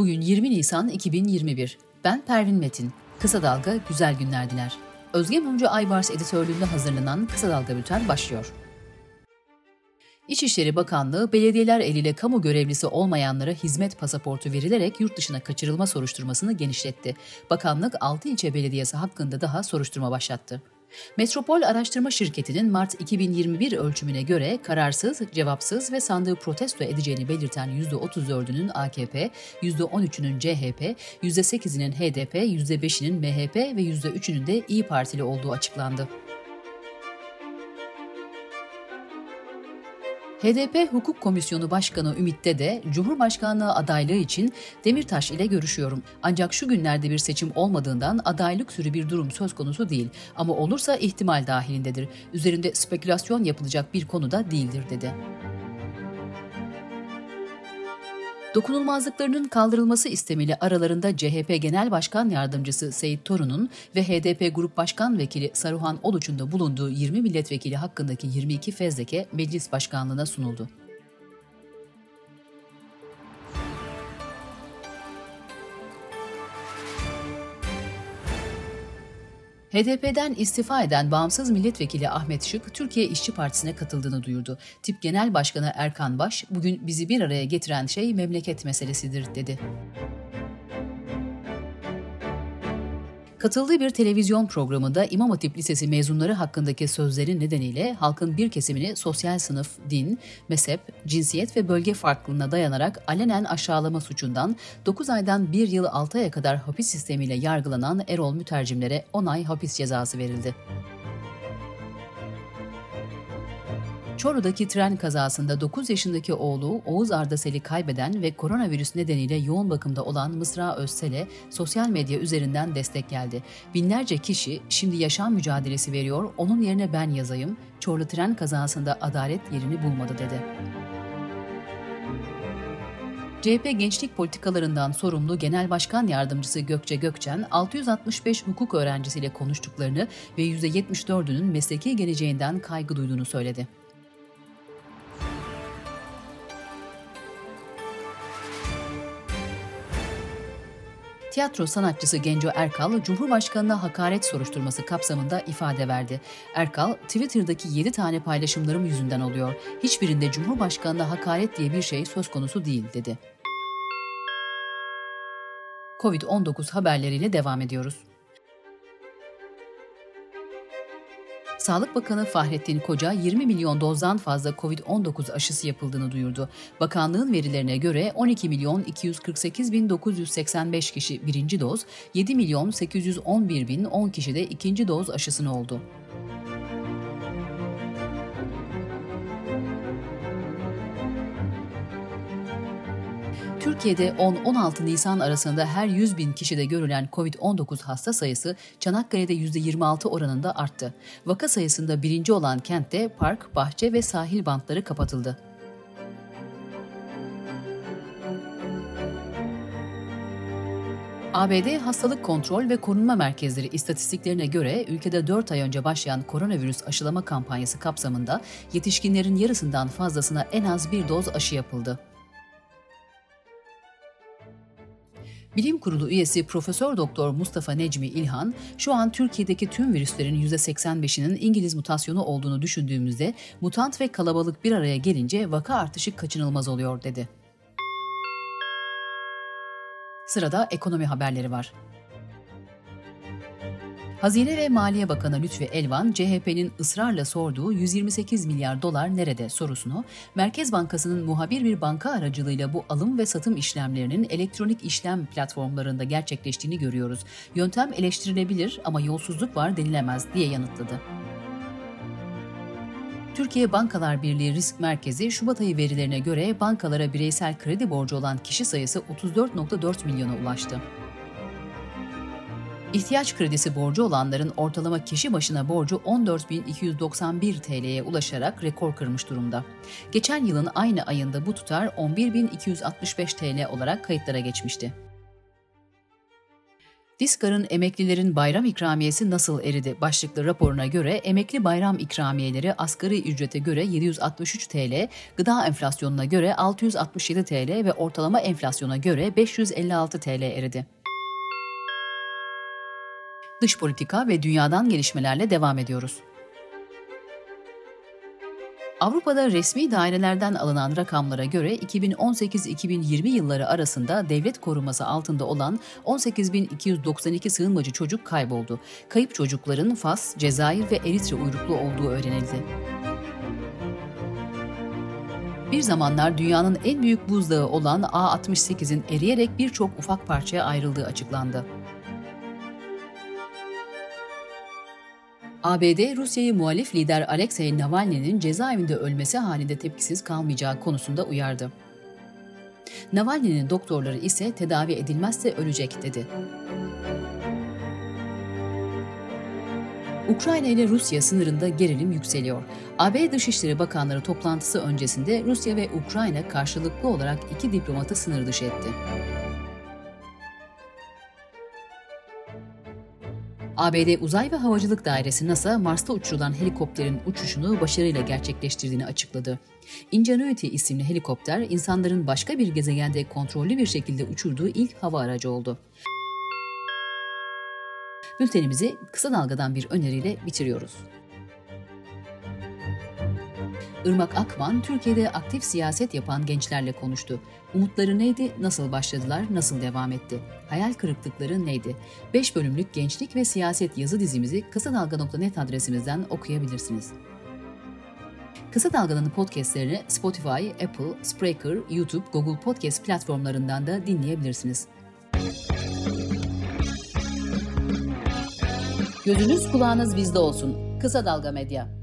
Bugün 20 Nisan 2021. Ben Pervin Metin. Kısa Dalga güzel günler diler. Özge Mumcu Aybars editörlüğünde hazırlanan Kısa Dalga Bülten başlıyor. İçişleri Bakanlığı belediyeler eliyle kamu görevlisi olmayanlara hizmet pasaportu verilerek yurt dışına kaçırılma soruşturmasını genişletti. Bakanlık 6 ilçe belediyesi hakkında daha soruşturma başlattı. Metropol Araştırma Şirketi'nin Mart 2021 ölçümüne göre kararsız, cevapsız ve sandığı protesto edeceğini belirten %34'ünün AKP, %13'ünün CHP, %8'inin HDP, %5'inin MHP ve %3'ünün de İyi Partili olduğu açıklandı. HDP Hukuk Komisyonu Başkanı Ümit'te de Cumhurbaşkanlığı adaylığı için Demirtaş ile görüşüyorum. Ancak şu günlerde bir seçim olmadığından adaylık sürü bir durum söz konusu değil. Ama olursa ihtimal dahilindedir. Üzerinde spekülasyon yapılacak bir konu da değildir dedi. Dokunulmazlıklarının kaldırılması istemiyle aralarında CHP Genel Başkan Yardımcısı Seyit Torun'un ve HDP Grup Başkan Vekili Saruhan Oluç'un da bulunduğu 20 milletvekili hakkındaki 22 fezleke meclis başkanlığına sunuldu. HDP'den istifa eden bağımsız milletvekili Ahmet Şık, Türkiye İşçi Partisi'ne katıldığını duyurdu. Tip Genel Başkanı Erkan Baş, bugün bizi bir araya getiren şey memleket meselesidir dedi. Katıldığı bir televizyon programında İmam Hatip Lisesi mezunları hakkındaki sözlerin nedeniyle halkın bir kesimini sosyal sınıf, din, mezhep, cinsiyet ve bölge farklılığına dayanarak alenen aşağılama suçundan 9 aydan 1 yıl 6 aya kadar hapis sistemiyle yargılanan Erol Mütercimlere 10 ay hapis cezası verildi. Çorlu'daki tren kazasında 9 yaşındaki oğlu Oğuz Ardasel'i kaybeden ve koronavirüs nedeniyle yoğun bakımda olan Mısra Özsel'e sosyal medya üzerinden destek geldi. Binlerce kişi şimdi yaşam mücadelesi veriyor, onun yerine ben yazayım, Çorlu tren kazasında adalet yerini bulmadı dedi. CHP gençlik politikalarından sorumlu Genel Başkan Yardımcısı Gökçe Gökçen, 665 hukuk öğrencisiyle konuştuklarını ve %74'ünün mesleki geleceğinden kaygı duyduğunu söyledi. Tiyatro sanatçısı Genco Erkal, Cumhurbaşkanı'na hakaret soruşturması kapsamında ifade verdi. Erkal, Twitter'daki 7 tane paylaşımlarım yüzünden oluyor. Hiçbirinde Cumhurbaşkanı'na hakaret diye bir şey söz konusu değil, dedi. Covid-19 haberleriyle devam ediyoruz. Sağlık Bakanı Fahrettin Koca 20 milyon dozdan fazla COVID-19 aşısı yapıldığını duyurdu. Bakanlığın verilerine göre 12 milyon 248 bin 985 kişi birinci doz, 7 milyon 811 bin 10 kişi de ikinci doz aşısını oldu. Türkiye'de 10-16 Nisan arasında her 100 bin kişide görülen COVID-19 hasta sayısı Çanakkale'de %26 oranında arttı. Vaka sayısında birinci olan kentte park, bahçe ve sahil bantları kapatıldı. ABD Hastalık Kontrol ve Korunma Merkezleri istatistiklerine göre ülkede 4 ay önce başlayan koronavirüs aşılama kampanyası kapsamında yetişkinlerin yarısından fazlasına en az bir doz aşı yapıldı. Bilim Kurulu üyesi Profesör Doktor Mustafa Necmi İlhan, şu an Türkiye'deki tüm virüslerin %85'inin İngiliz mutasyonu olduğunu düşündüğümüzde mutant ve kalabalık bir araya gelince vaka artışı kaçınılmaz oluyor dedi. Sırada ekonomi haberleri var. Hazine ve Maliye Bakanı Lütfi Elvan, CHP'nin ısrarla sorduğu 128 milyar dolar nerede sorusunu, Merkez Bankası'nın muhabir bir banka aracılığıyla bu alım ve satım işlemlerinin elektronik işlem platformlarında gerçekleştiğini görüyoruz. Yöntem eleştirilebilir ama yolsuzluk var denilemez diye yanıtladı. Türkiye Bankalar Birliği Risk Merkezi Şubat ayı verilerine göre bankalara bireysel kredi borcu olan kişi sayısı 34.4 milyona ulaştı. İhtiyaç kredisi borcu olanların ortalama kişi başına borcu 14.291 TL'ye ulaşarak rekor kırmış durumda. Geçen yılın aynı ayında bu tutar 11.265 TL olarak kayıtlara geçmişti. Diskar'ın emeklilerin bayram ikramiyesi nasıl eridi başlıklı raporuna göre emekli bayram ikramiyeleri asgari ücrete göre 763 TL, gıda enflasyonuna göre 667 TL ve ortalama enflasyona göre 556 TL eridi. Dış politika ve dünyadan gelişmelerle devam ediyoruz. Avrupa'da resmi dairelerden alınan rakamlara göre 2018-2020 yılları arasında devlet koruması altında olan 18.292 sığınmacı çocuk kayboldu. Kayıp çocukların Fas, Cezayir ve Eritre uyruklu olduğu öğrenildi. Bir zamanlar dünyanın en büyük buzdağı olan A68'in eriyerek birçok ufak parçaya ayrıldığı açıklandı. ABD, Rusya'yı muhalif lider Alexei Navalny'nin cezaevinde ölmesi halinde tepkisiz kalmayacağı konusunda uyardı. Navalny'nin doktorları ise tedavi edilmezse ölecek dedi. Ukrayna ile Rusya sınırında gerilim yükseliyor. AB Dışişleri Bakanları toplantısı öncesinde Rusya ve Ukrayna karşılıklı olarak iki diplomatı sınır dışı etti. ABD Uzay ve Havacılık Dairesi NASA, Mars'ta uçurulan helikopterin uçuşunu başarıyla gerçekleştirdiğini açıkladı. Ingenuity isimli helikopter, insanların başka bir gezegende kontrollü bir şekilde uçurduğu ilk hava aracı oldu. Bültenimizi kısa dalgadan bir öneriyle bitiriyoruz. Irmak Akman, Türkiye'de aktif siyaset yapan gençlerle konuştu. Umutları neydi, nasıl başladılar, nasıl devam etti? Hayal kırıklıkları neydi? 5 bölümlük gençlik ve siyaset yazı dizimizi Kısa Dalga.net adresimizden okuyabilirsiniz. Kısa Dalga'nın podcastlerini Spotify, Apple, Spreaker, YouTube, Google Podcast platformlarından da dinleyebilirsiniz. Gözünüz kulağınız bizde olsun. Kısa Dalga Medya.